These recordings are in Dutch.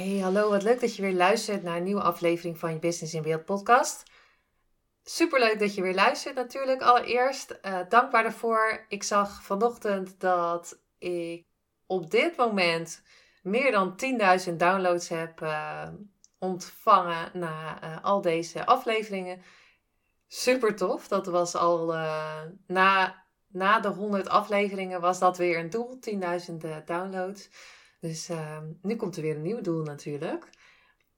Hey, hallo, wat leuk dat je weer luistert naar een nieuwe aflevering van je Business in Beeld podcast. Superleuk dat je weer luistert natuurlijk. Allereerst, uh, dankbaar daarvoor. Ik zag vanochtend dat ik op dit moment meer dan 10.000 downloads heb uh, ontvangen na uh, al deze afleveringen. Super tof. Dat was al na, na de 100 afleveringen was dat weer een doel. 10.000 downloads. Dus uh, nu komt er weer een nieuw doel natuurlijk.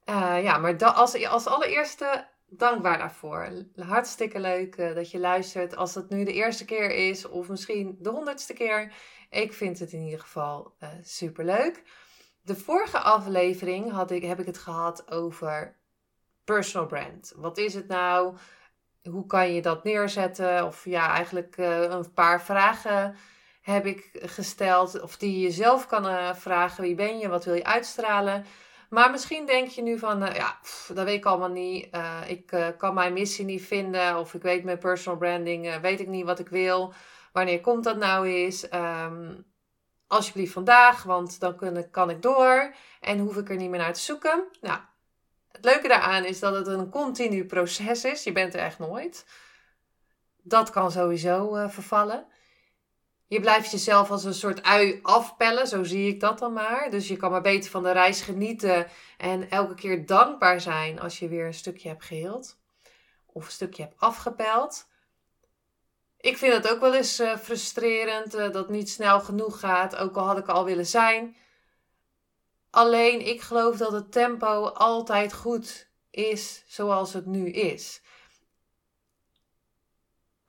Uh, ja, maar als, als allereerste dankbaar daarvoor. Hartstikke leuk uh, dat je luistert. Als het nu de eerste keer is of misschien de honderdste keer. Ik vind het in ieder geval uh, super leuk. De vorige aflevering had ik, heb ik het gehad over personal brand. Wat is het nou? Hoe kan je dat neerzetten? Of ja, eigenlijk een paar vragen heb ik gesteld. Of die je zelf kan uh, vragen. Wie ben je? Wat wil je uitstralen? Maar misschien denk je nu van, uh, ja, dat weet ik allemaal niet. Uh, ik kan mijn missie niet vinden. Of ik weet mijn personal branding, weet ik niet wat ik wil. Wanneer komt dat nou eens? Um, alsjeblieft vandaag, want dan kun, kan ik door. En hoef ik er niet meer naar te zoeken. Nou, het leuke daaraan is dat het een continu proces is. Je bent er echt nooit. Dat kan sowieso vervallen. Je blijft jezelf als een soort ui afpellen, zo zie ik dat dan maar. Dus je kan maar beter van de reis genieten en elke keer dankbaar zijn als je weer een stukje hebt geheeld. Of een stukje hebt afgepeld. Ik vind het ook wel eens uh, frustrerend uh, dat het niet snel genoeg gaat, ook al had ik al willen zijn. Alleen ik geloof dat het tempo altijd goed is zoals het nu is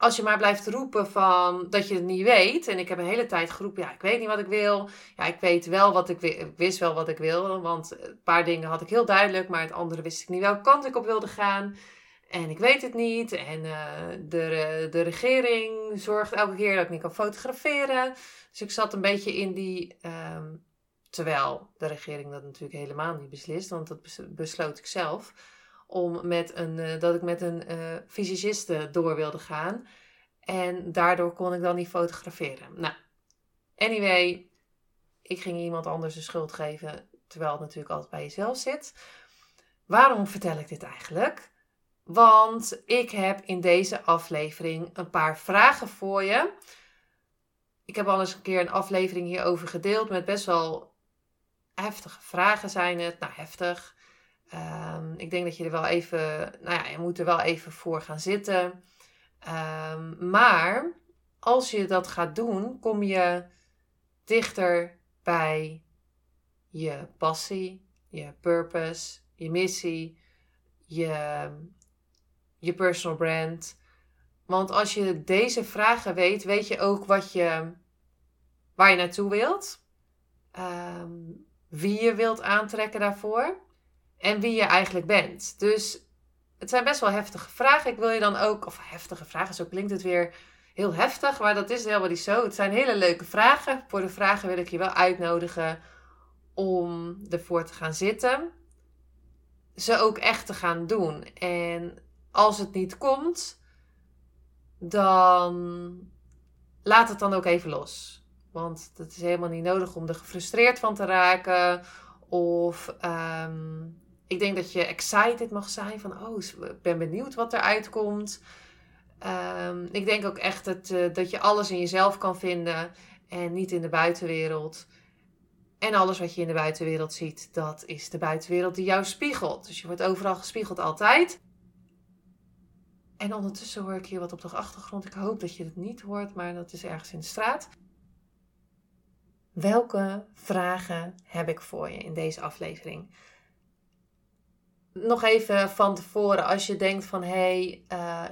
als je maar blijft roepen van dat je het niet weet. En ik heb een hele tijd geroepen, ja, ik weet niet wat ik wil. Ja, ik weet wel wat ik, wist wel wat ik wil. Want een paar dingen had ik heel duidelijk, maar het andere wist ik niet welke kant ik op wilde gaan. En ik weet het niet. En uh, de, de regering zorgt elke keer dat ik niet kan fotograferen. Dus ik zat een beetje in die. Um, terwijl de regering dat natuurlijk helemaal niet beslist, want dat besloot ik zelf om met een, uh, dat ik met een uh, fysiciste door wilde gaan. En daardoor kon ik dan niet fotograferen. Nou, anyway, ik ging iemand anders de schuld geven, terwijl het natuurlijk altijd bij jezelf zit. Waarom vertel ik dit eigenlijk? Want ik heb in deze aflevering een paar vragen voor je. Ik heb al eens een keer een aflevering hierover gedeeld met best wel heftige vragen zijn het. Nou, heftig. Um, ik denk dat je er wel even, nou ja, je moet er wel even voor gaan zitten. Um, maar als je dat gaat doen, kom je dichter bij je passie, je purpose, je missie, je, je personal brand. Want als je deze vragen weet, weet je ook wat je, waar je naartoe wilt, um, wie je wilt aantrekken daarvoor en wie je eigenlijk bent. Dus het zijn best wel heftige vragen. Ik wil je dan ook, of heftige vragen, zo klinkt het weer heel heftig, maar dat is helemaal niet zo. Het zijn hele leuke vragen. Voor de vragen wil ik je wel uitnodigen om ervoor te gaan zitten. Ze ook echt te gaan doen. En als het niet komt, dan laat het dan ook even los. Want het is helemaal niet nodig om er gefrustreerd van te raken. Of um, ik denk dat je excited mag zijn van, oh, ik ben benieuwd wat eruit komt. Um, ik denk ook echt dat, uh, dat je alles in jezelf kan vinden en niet in de buitenwereld. En alles wat je in de buitenwereld ziet, dat is de buitenwereld die jou spiegelt. Dus je wordt overal gespiegeld altijd. En ondertussen hoor ik hier wat op de achtergrond. Ik hoop dat je het niet hoort, maar dat is ergens in de straat. Welke vragen heb ik voor je in deze aflevering? Nog even van tevoren, als je denkt van hé, hey, uh,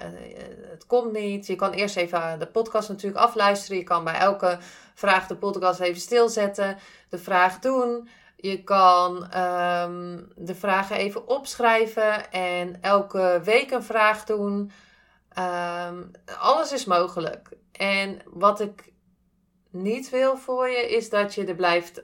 het komt niet. Je kan eerst even de podcast natuurlijk afluisteren. Je kan bij elke vraag de podcast even stilzetten, de vraag doen. Je kan um, de vragen even opschrijven en elke week een vraag doen. Um, alles is mogelijk. En wat ik niet wil voor je, is dat je er blijft,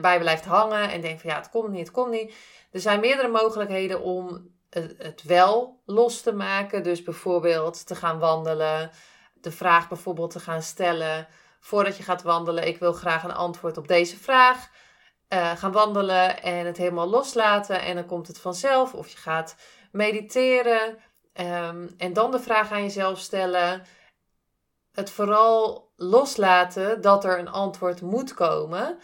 bij blijft hangen en denkt van ja, het komt niet, het komt niet. Er zijn meerdere mogelijkheden om het wel los te maken. Dus bijvoorbeeld te gaan wandelen, de vraag bijvoorbeeld te gaan stellen voordat je gaat wandelen. Ik wil graag een antwoord op deze vraag. Uh, gaan wandelen en het helemaal loslaten en dan komt het vanzelf. Of je gaat mediteren um, en dan de vraag aan jezelf stellen. Het vooral loslaten dat er een antwoord moet komen,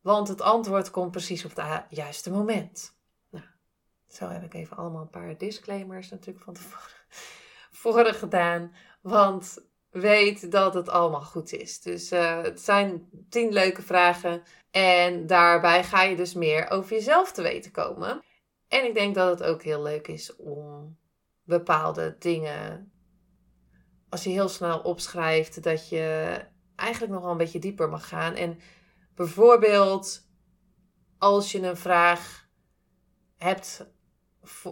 want het antwoord komt precies op het juiste moment. Nou, zo heb ik even allemaal een paar disclaimers natuurlijk van tevoren gedaan, want weet dat het allemaal goed is. Dus uh, het zijn tien leuke vragen. En daarbij ga je dus meer over jezelf te weten komen. En ik denk dat het ook heel leuk is om bepaalde dingen, als je heel snel opschrijft, dat je eigenlijk nog wel een beetje dieper mag gaan. En bijvoorbeeld als je een vraag hebt,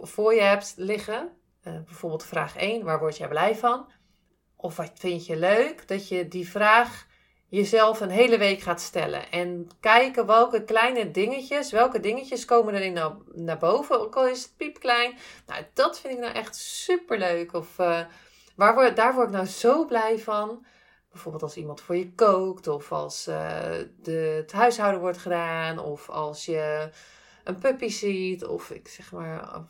voor je hebt liggen, uh, bijvoorbeeld vraag 1, waar word jij blij van? Of wat vind je leuk? Dat je die vraag jezelf een hele week gaat stellen. En kijken welke kleine dingetjes, welke dingetjes komen erin naar, naar boven. Ook al is het piepklein. Nou, dat vind ik nou echt super leuk. Of uh, waar word, daar word ik nou zo blij van. Bijvoorbeeld als iemand voor je kookt. Of als uh, de, het huishouden wordt gedaan. Of als je een puppy ziet. Of ik zeg maar,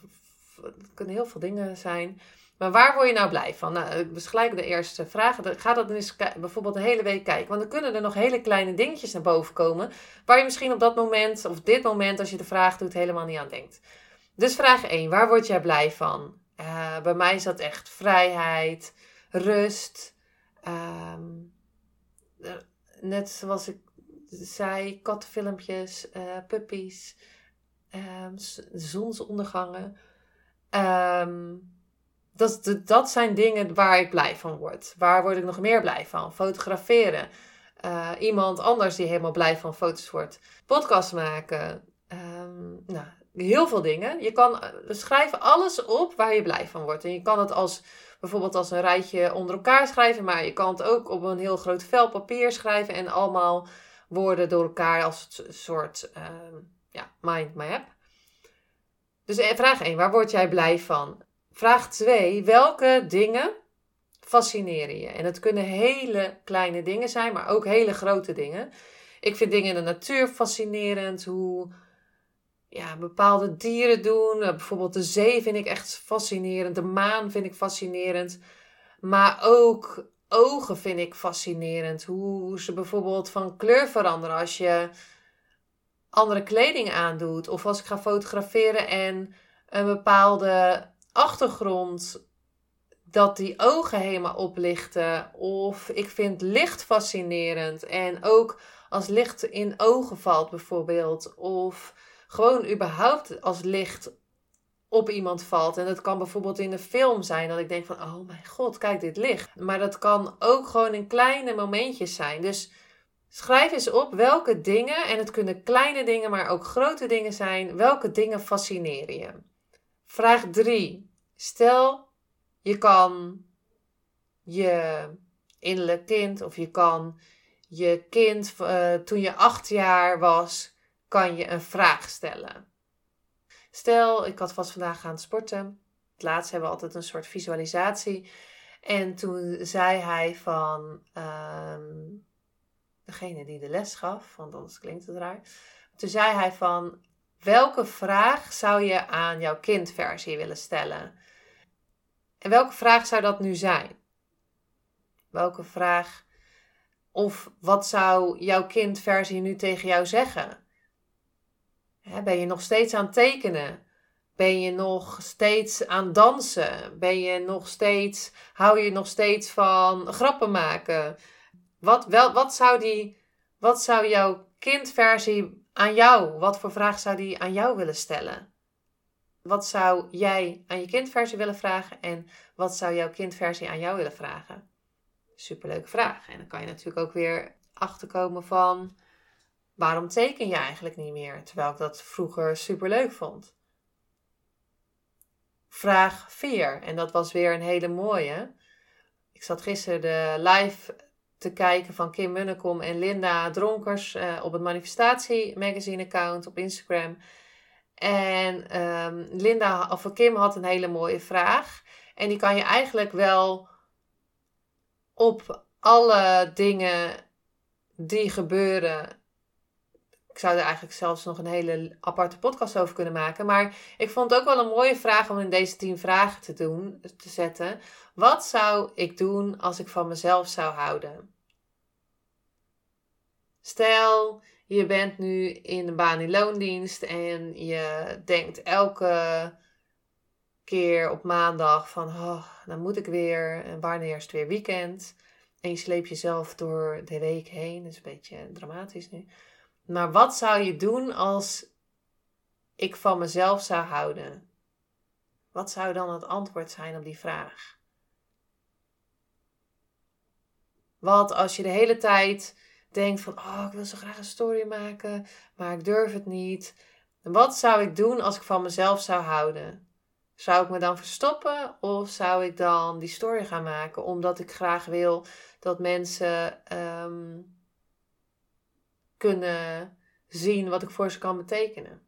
het kunnen heel veel dingen zijn. Maar waar word je nou blij van? Nou, dus gelijk de eerste vraag. Ga dat eens bijvoorbeeld een hele week kijken. Want dan kunnen er nog hele kleine dingetjes naar boven komen. Waar je misschien op dat moment, of dit moment, als je de vraag doet, helemaal niet aan denkt. Dus vraag 1. Waar word jij blij van? Uh, bij mij is dat echt vrijheid, rust. Um, net zoals ik zei, kattenfilmpjes, uh, puppies, um, zonsondergangen. Um, dat, dat zijn dingen waar ik blij van word. Waar word ik nog meer blij van? Fotograferen. Uh, iemand anders die helemaal blij van foto's wordt. Podcast maken. Um, nou, heel veel dingen. Je kan uh, schrijven alles op waar je blij van wordt. En je kan het als bijvoorbeeld als een rijtje onder elkaar schrijven. Maar je kan het ook op een heel groot vel papier schrijven. En allemaal woorden door elkaar als een soort uh, ja, mind map. Dus eh, vraag 1. Waar word jij blij van? Vraag 2. Welke dingen fascineren je? En het kunnen hele kleine dingen zijn, maar ook hele grote dingen. Ik vind dingen in de natuur fascinerend. Hoe ja, bepaalde dieren doen. Eh, bijvoorbeeld de zee vind ik echt fascinerend. De maan vind ik fascinerend. Maar ook ogen vind ik fascinerend. Hoe ze bijvoorbeeld van kleur veranderen als je andere kleding aandoet. Of als ik ga fotograferen en een bepaalde achtergrond dat die ogen helemaal oplichten. Of ik vind licht fascinerend. En ook als licht in ogen valt bijvoorbeeld. Of gewoon überhaupt als licht op iemand valt. En dat kan bijvoorbeeld in een film zijn dat ik denk van, oh mijn god, kijk dit licht. Maar dat kan ook gewoon in kleine momentjes zijn. Dus schrijf eens op welke dingen, en het kunnen kleine dingen, maar ook grote dingen zijn, welke dingen fascineren je. Vraag 3. Stel, je kan je innerlijk kind of je kan je kind uh, toen je acht jaar was, kan je een vraag stellen. Stel, ik had vast vandaag gaan sporten. Het laatst hebben we altijd een soort visualisatie. En toen zei hij van um, degene die de les gaf, want anders klinkt het raar. Toen zei hij van Welke vraag zou je aan jouw kindversie willen stellen? En welke vraag zou dat nu zijn? Welke vraag of wat zou jouw kindversie nu tegen jou zeggen? Ben je nog steeds aan tekenen? Ben je nog steeds aan dansen? Ben je nog steeds, hou je nog steeds van grappen maken? Wat, wel, wat, zou, die, wat zou jouw kindversie aan jou? Wat voor vraag zou die aan jou willen stellen? wat zou jij aan je kindversie willen vragen en wat zou jouw kindversie aan jou willen vragen? Superleuke vraag. En dan kan je natuurlijk ook weer achterkomen van waarom teken je eigenlijk niet meer, terwijl ik dat vroeger superleuk vond. Vraag 4, en dat was weer een hele mooie. Ik zat gisteren de live te kijken van Kim Munnekom en Linda Dronkers uh, op het Manifestatie Magazine account op Instagram. En um, Linda, of Kim had een hele mooie vraag. En die kan je eigenlijk wel op alle dingen die gebeuren. Ik zou er eigenlijk zelfs nog een hele aparte podcast over kunnen maken. Maar ik vond het ook wel een mooie vraag om in deze tien vragen te doen, te zetten. Wat zou ik doen als ik van mezelf zou houden? Stel, je bent nu in een baan in loondienst en je denkt elke keer op maandag van, oh, dan moet ik weer en wanneer is het weer weekend? En je sleept jezelf door de week heen. Dat is een beetje dramatisch nu. Maar wat zou je doen als ik van mezelf zou houden? Wat zou dan het antwoord zijn op die vraag? Wat als je de hele tijd denkt van, oh, ik wil zo graag een story maken, maar ik durf het niet. Wat zou ik doen als ik van mezelf zou houden? Zou ik me dan verstoppen of zou ik dan die story gaan maken omdat ik graag wil dat mensen ehm, kunnen zien wat ik voor ze kan betekenen?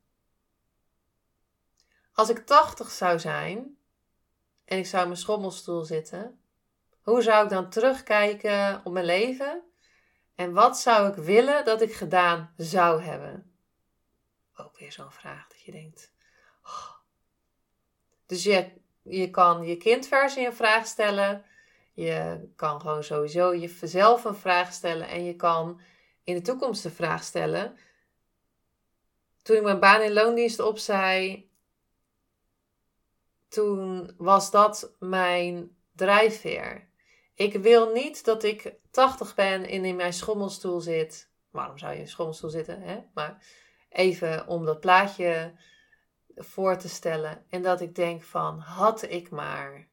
Als ik 80 zou zijn en ik zou in mijn schommelstoel zitten, hoe zou ik dan terugkijken op mijn leven en wat zou ik willen dat ik gedaan zou hebben? Ook weer zo'n vraag dat je denkt. Oh. Dus je, je kan je kindversie een vraag stellen. Je kan gewoon sowieso jezelf een vraag stellen. En je kan in de toekomst een vraag stellen. Toen ik mijn baan in loondienst opzij, toen was dat mijn drijfveer. Ik wil niet dat ik 80 ben en in mijn schommelstoel zit. Waarom zou je in schommelstoel zitten? Hè? Maar even om dat plaatje voor te stellen. En dat ik denk van, had ik maar.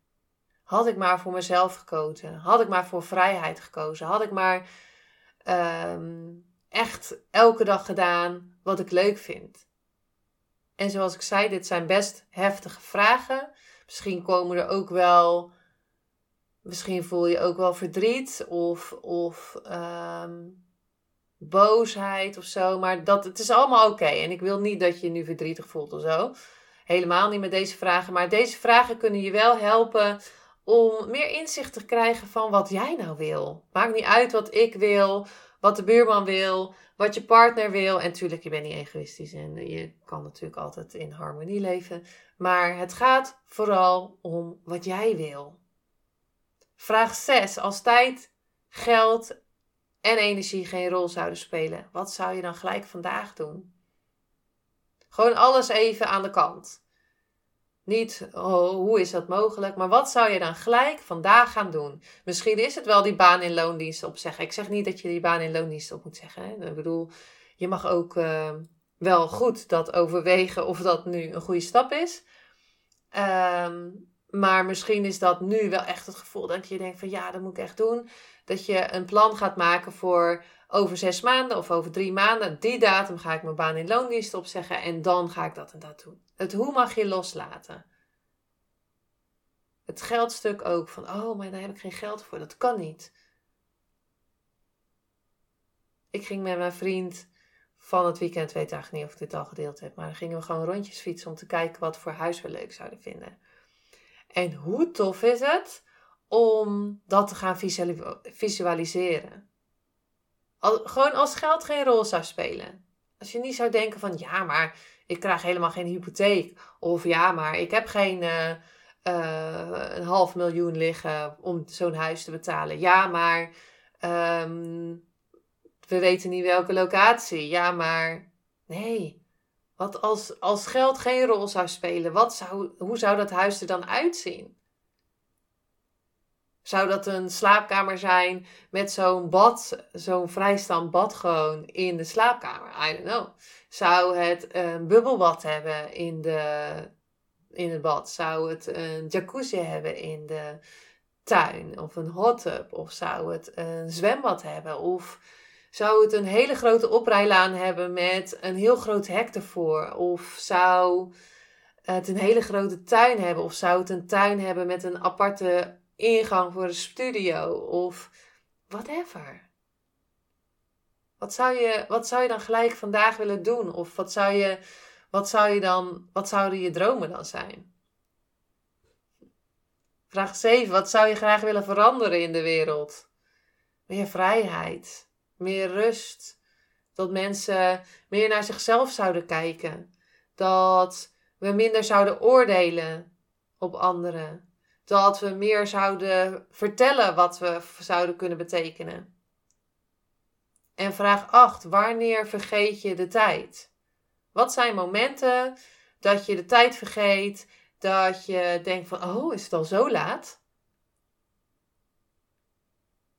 Had ik maar voor mezelf gekozen. Had ik maar voor vrijheid gekozen. Had ik maar ehm, echt elke dag gedaan wat ik leuk vind. En zoals ik zei, dit zijn best heftige vragen. Misschien komen er ook wel Misschien voel je ook wel verdriet of, of ehm, boosheid of zo. Maar dat, het is allemaal oké. En ik wil niet dat je je nu verdrietig voelt of zo. Helemaal niet met deze vragen. Maar deze vragen kunnen je wel helpen om meer inzicht te krijgen van wat jij nou wil. Maakt niet uit wat ik wil, wat de buurman wil, wat je partner wil. En natuurlijk, je bent niet egoïstisch en je kan natuurlijk altijd in harmonie leven. Maar het gaat vooral om wat jij wil. Vraag 6. Als tijd, geld en energie geen rol zouden spelen, wat zou je dan gelijk vandaag doen? Gewoon alles even aan de kant. Niet oh, hoe is dat mogelijk, maar wat zou je dan gelijk vandaag gaan doen? Misschien is het wel die baan in loondienst opzeggen. Ik zeg niet dat je die baan in loondienst op moet zeggen. Hè? Ik bedoel, je mag ook uh, wel goed dat overwegen of dat nu een goede stap is. Um, maar misschien is dat nu wel echt het gevoel dat je denkt van ja, dat moet ik echt doen. Dat je een plan gaat maken voor over zes maanden of over drie maanden. Die datum ga ik mijn baan in loondienst opzeggen en dan ga ik dat en dat doen. Het hoe mag je loslaten. Het geldstuk ook van oh, maar daar heb ik geen geld voor. Dat kan niet. Ik ging met mijn vriend van het weekend, weet eigenlijk niet of ik dit al gedeeld heb, maar dan gingen we gewoon rondjes fietsen om te kijken wat voor huis we leuk zouden vinden. En hoe tof is het om dat te gaan visualiseren? Gewoon als geld geen rol zou spelen. Als je niet zou denken van ja, maar ik krijg helemaal geen hypotheek. Of ja, maar ik heb geen uh, uh, een half miljoen liggen om zo'n huis te betalen. Ja, maar um, we weten niet welke locatie. Ja, maar nee. Wat als, als geld geen rol zou spelen, wat zou, hoe zou dat huis er dan uitzien? Zou dat een slaapkamer zijn met zo'n bad, zo'n vrijstand bad gewoon in de slaapkamer? I don't know. Zou het een bubbelbad hebben in de in het bad? Zou het een jacuzzi hebben in de tuin? Of een hot tub? Of zou het een zwembad hebben? Of zou het een hele grote oprijlaan hebben met een heel groot hek ervoor? Of zou het een hele grote tuin hebben? Of zou het een tuin hebben met een aparte ingang voor een studio? Of whatever. Wat zou je, wat zou je dan gelijk vandaag willen doen? Of wat zou je, wat zou je dan, wat zouden je dromen dan zijn? Vraag 7. Wat zou je graag willen veranderen in de wereld? Meer vrijheid, meer rust. Dat mensen meer naar zichzelf zouden kijken. Dat we minder zouden oordelen op anderen. Dat we meer zouden vertellen wat we zouden kunnen betekenen. En vraag 8. Wanneer vergeet je de tijd? Wat zijn momenten dat je de tijd vergeet, dat je denkt van, oh, is het al zo laat?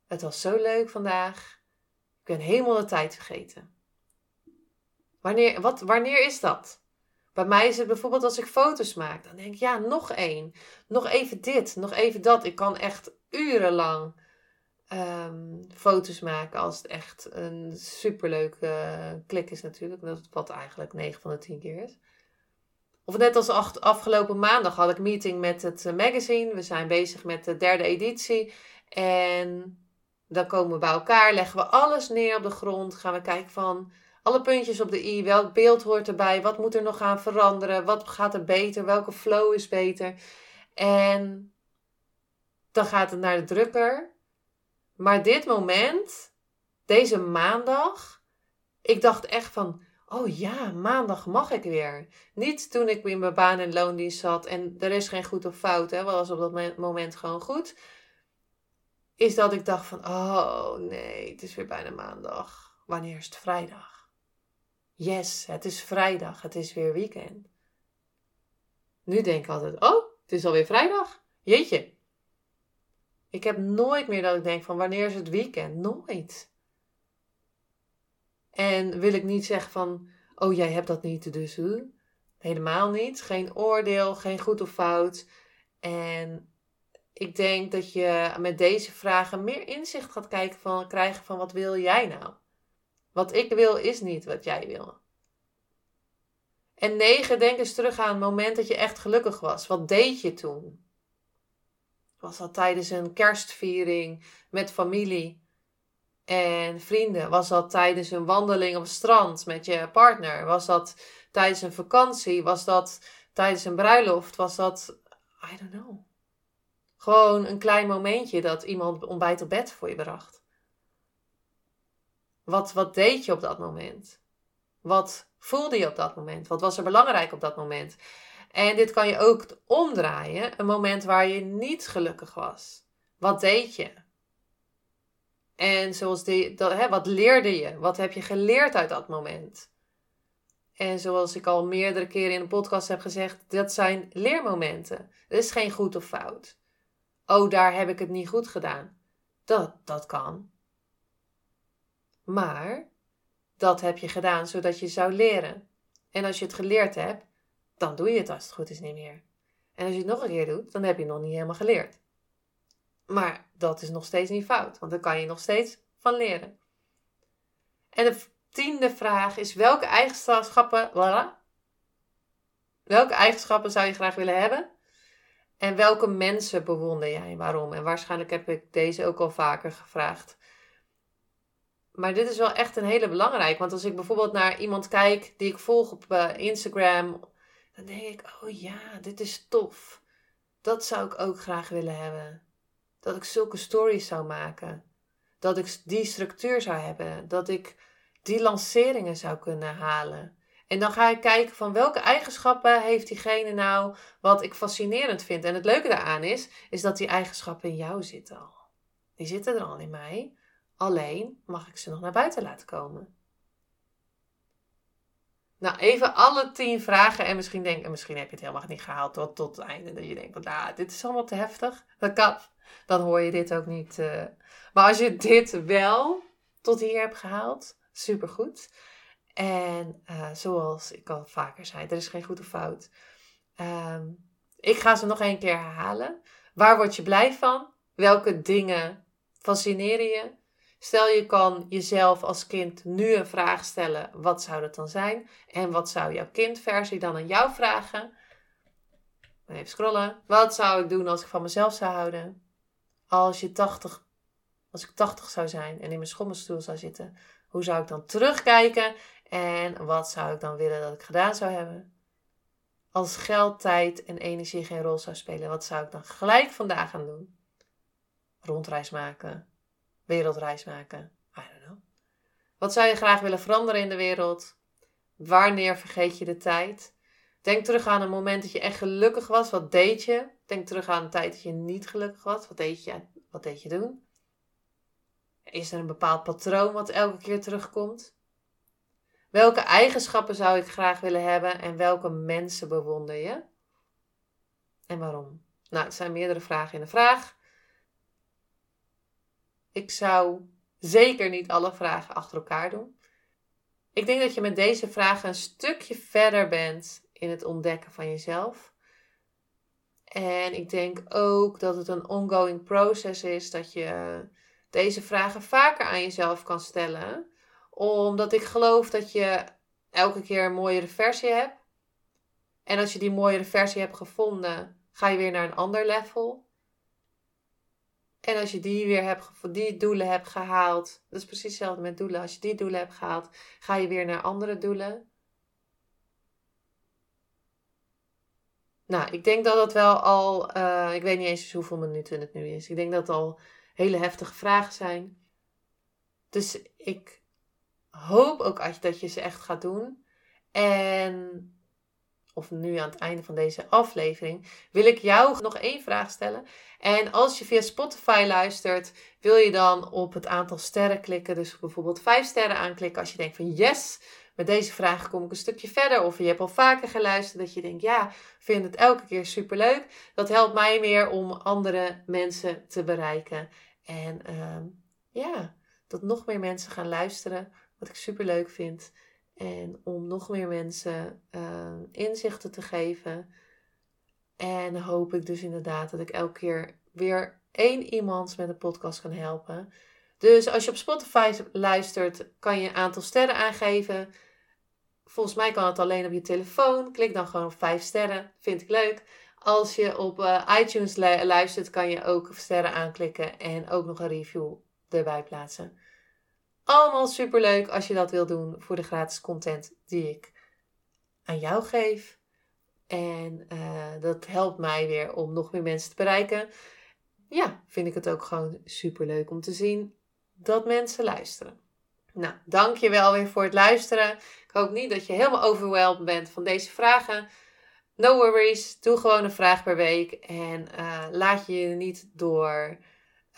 Het was zo leuk vandaag. Ik ben helemaal de tijd vergeten. Wanneer, wat, wanneer is dat? Bij mij is het bijvoorbeeld als ik foto's maak. Dan denk ik, ja, nog één. Nog even dit, nog even dat. Ik kan echt urenlang um, foto's maken als het echt een superleuke klik is natuurlijk. Dat wat eigenlijk 9 van de 10 keer is. Of net als afgelopen maandag had ik meeting met het eh, magazine. We zijn bezig met de derde editie. En dan komen we bij elkaar, leggen we alles neer op de grond. Gaan we kijken van alle puntjes op de i. Welk beeld hoort erbij? Wat moet er nog gaan veranderen? Wat gaat er beter? Welke flow is beter? En dan gaat het naar de drukker. Maar dit moment, deze maandag, ik dacht echt van, oh ja, maandag mag ik weer. Niet toen ik in mijn baan en loondienst zat en er is geen goed of fout, hè, was op dat moment gewoon goed. Is dat ik dacht van, oh nee, het is weer bijna maandag. Wanneer is het vrijdag? Yes, het is vrijdag, het is weer weekend. Nu denk ik altijd, oh, het is alweer vrijdag. Jeetje, ik heb nooit meer dat ik denk van wanneer is het weekend? Nooit. En wil ik niet zeggen van, oh jij hebt dat niet, dus huh? helemaal niet. Geen oordeel, geen goed of fout. En ik denk dat je met deze vragen meer inzicht gaat van, krijgen van wat wil jij nou? Wat ik wil is niet wat jij wil. En negen, denk eens terug aan het moment dat je echt gelukkig was. Wat deed je toen? Was dat tijdens een kerstviering met familie en vrienden? Was dat tijdens een wandeling op het strand met je partner? Was dat tijdens een vakantie? Was dat tijdens een bruiloft? Was dat, I don't know. Gewoon een klein momentje dat iemand ontbijt op bed voor je bracht. Wat, wat deed je op dat moment? Wat voelde je op dat moment? Wat was er belangrijk op dat moment? En dit kan je ook omdraaien, een moment waar je niet gelukkig was. Wat deed je? En zoals dat, hè, wat leerde je? Wat heb je geleerd uit dat moment? En zoals ik al meerdere keren in de podcast heb gezegd, dat zijn leermomenten. Er is geen goed of fout. Oh, daar heb ik het niet goed gedaan. Dat, dat kan. Maar dat heb je gedaan zodat je zou leren. En als je het geleerd hebt, dan doe je het als het goed is niet meer. En als je het nog een keer doet, dan heb je het nog niet helemaal geleerd. Maar dat is nog steeds niet fout, want dan kan je nog steeds van leren. En de tiende vraag is: welke eigenschappen, welke eigenschappen zou je graag willen hebben? En welke mensen bewonder jij? Waarom? En waarschijnlijk heb ik deze ook al vaker gevraagd. Maar dit is wel echt een hele belangrijke. Want als ik bijvoorbeeld naar iemand kijk die ik volg op uh, Instagram dan denk ik, oh ja, dit is tof. Dat zou ik ook graag willen hebben. Dat ik zulke stories zou maken. Dat ik die structuur zou hebben. Dat ik die lanceringen zou kunnen halen. En dan ga ik kijken van welke eigenschappen heeft diegene nou wat ik fascinerend vind. En het leuke daaraan is, is dat die eigenschappen in jou zitten al. Die zitten er al in mij. Alleen mag ik ze nog naar buiten laten komen. Nou, even alle tien vragen. En misschien, denk, en misschien heb je het helemaal niet gehaald tot, tot het einde. Dat je denkt, nou, dit is allemaal te heftig. Dat kan. Dan hoor je dit ook niet. Uh. Maar als je dit wel tot hier hebt gehaald, supergoed. En uh, zoals ik al vaker zei, er is geen goed of fout. Um, Ik ga ze nog een keer herhalen. Waar word je blij van? Welke dingen fascineren je? Stel je kan jezelf als kind nu een vraag stellen. Wat zou dat dan zijn? En wat zou jouw kindversie dan aan jou vragen? Even scrollen. Wat zou ik doen als ik van mezelf zou houden? Als, je 80, als ik 80 zou zijn en in mijn schommelstoel zou zitten, hoe zou ik dan terugkijken? En wat zou ik dan willen dat ik gedaan zou hebben? Als geld, tijd en energie geen rol zou spelen, wat zou ik dan gelijk vandaag gaan doen? Rondreis maken, wereldreis maken, I don't know. Wat zou je graag willen veranderen in de wereld? Wanneer vergeet je de tijd? Denk terug aan een moment dat je echt gelukkig was. Wat deed je? Denk terug aan een tijd dat je niet gelukkig was. Wat deed je, wat deed je doen? Is er een bepaald patroon wat elke keer terugkomt? Welke eigenschappen zou ik graag willen hebben en welke mensen bewonder je? En waarom? Nou, het zijn meerdere vragen in de vraag. Ik zou zeker niet alle vragen achter elkaar doen. Ik denk dat je met deze vragen een stukje verder bent in het ontdekken van jezelf. En ik denk ook dat het een ongoing process is dat je deze vragen vaker aan jezelf kan stellen. Omdat ik geloof dat je elke keer een mooiere versie hebt. En als je die mooiere versie hebt gevonden, ga je weer naar een ander level. En als je die weer hebt, die doelen hebt gehaald, dat is precies hetzelfde met doelen. Als je die doelen hebt gehaald, ga je weer naar andere doelen. Nou, ik denk dat dat wel al, uh, ik weet niet eens hoeveel minuten het nu is. Ik denk dat het al hele heftige vragen zijn. Dus ik hoop ook dat je ze echt gaat doen. En, of nu aan het einde van deze aflevering, wil ik jou nog één vraag stellen. En als je via Spotify luistert, wil je dan op het aantal sterren klikken. Dus bijvoorbeeld vijf sterren aanklikken als je denkt van yes, met deze vraag kom ik een stukje verder. Of je hebt al vaker geluisterd dat je denkt, ja, vind het elke keer superleuk. Dat helpt mij meer om andere mensen te bereiken. En uh, ja, dat nog meer mensen gaan luisteren, wat ik superleuk vind. En om nog meer mensen uh, inzichten te geven. En hoop ik dus inderdaad dat ik elke keer weer één iemand met een podcast kan helpen. Dus als je op Spotify luistert, kan je een aantal sterren aangeven. Volgens mij kan het alleen op je telefoon. Klik dan gewoon op 5 sterren. Vind ik leuk. Als je op uh, iTunes luistert, kan je ook sterren aanklikken en ook nog een review erbij plaatsen. Allemaal super leuk als je dat wil doen voor de gratis content die ik aan jou geef. En uh, dat helpt mij weer om nog meer mensen te bereiken. Ja, vind ik het ook gewoon super leuk om te zien dat mensen luisteren. Nou, dank je wel weer voor het luisteren. Ik hoop niet dat je helemaal overweldigd bent van deze vragen. No worries, doe gewoon een vraag per week en uh, laat je je niet door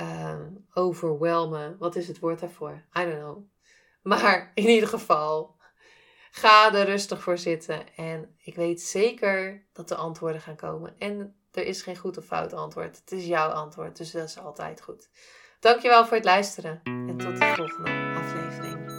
uh, overwelmen. Wat is het woord daarvoor? I don't know. Maar in ieder geval, ga er rustig voor zitten en ik weet zeker dat de antwoorden gaan komen. En er is geen goed of fout antwoord. Het is jouw antwoord, dus dat is altijd goed. Dankjewel voor het luisteren en tot de volgende aflevering.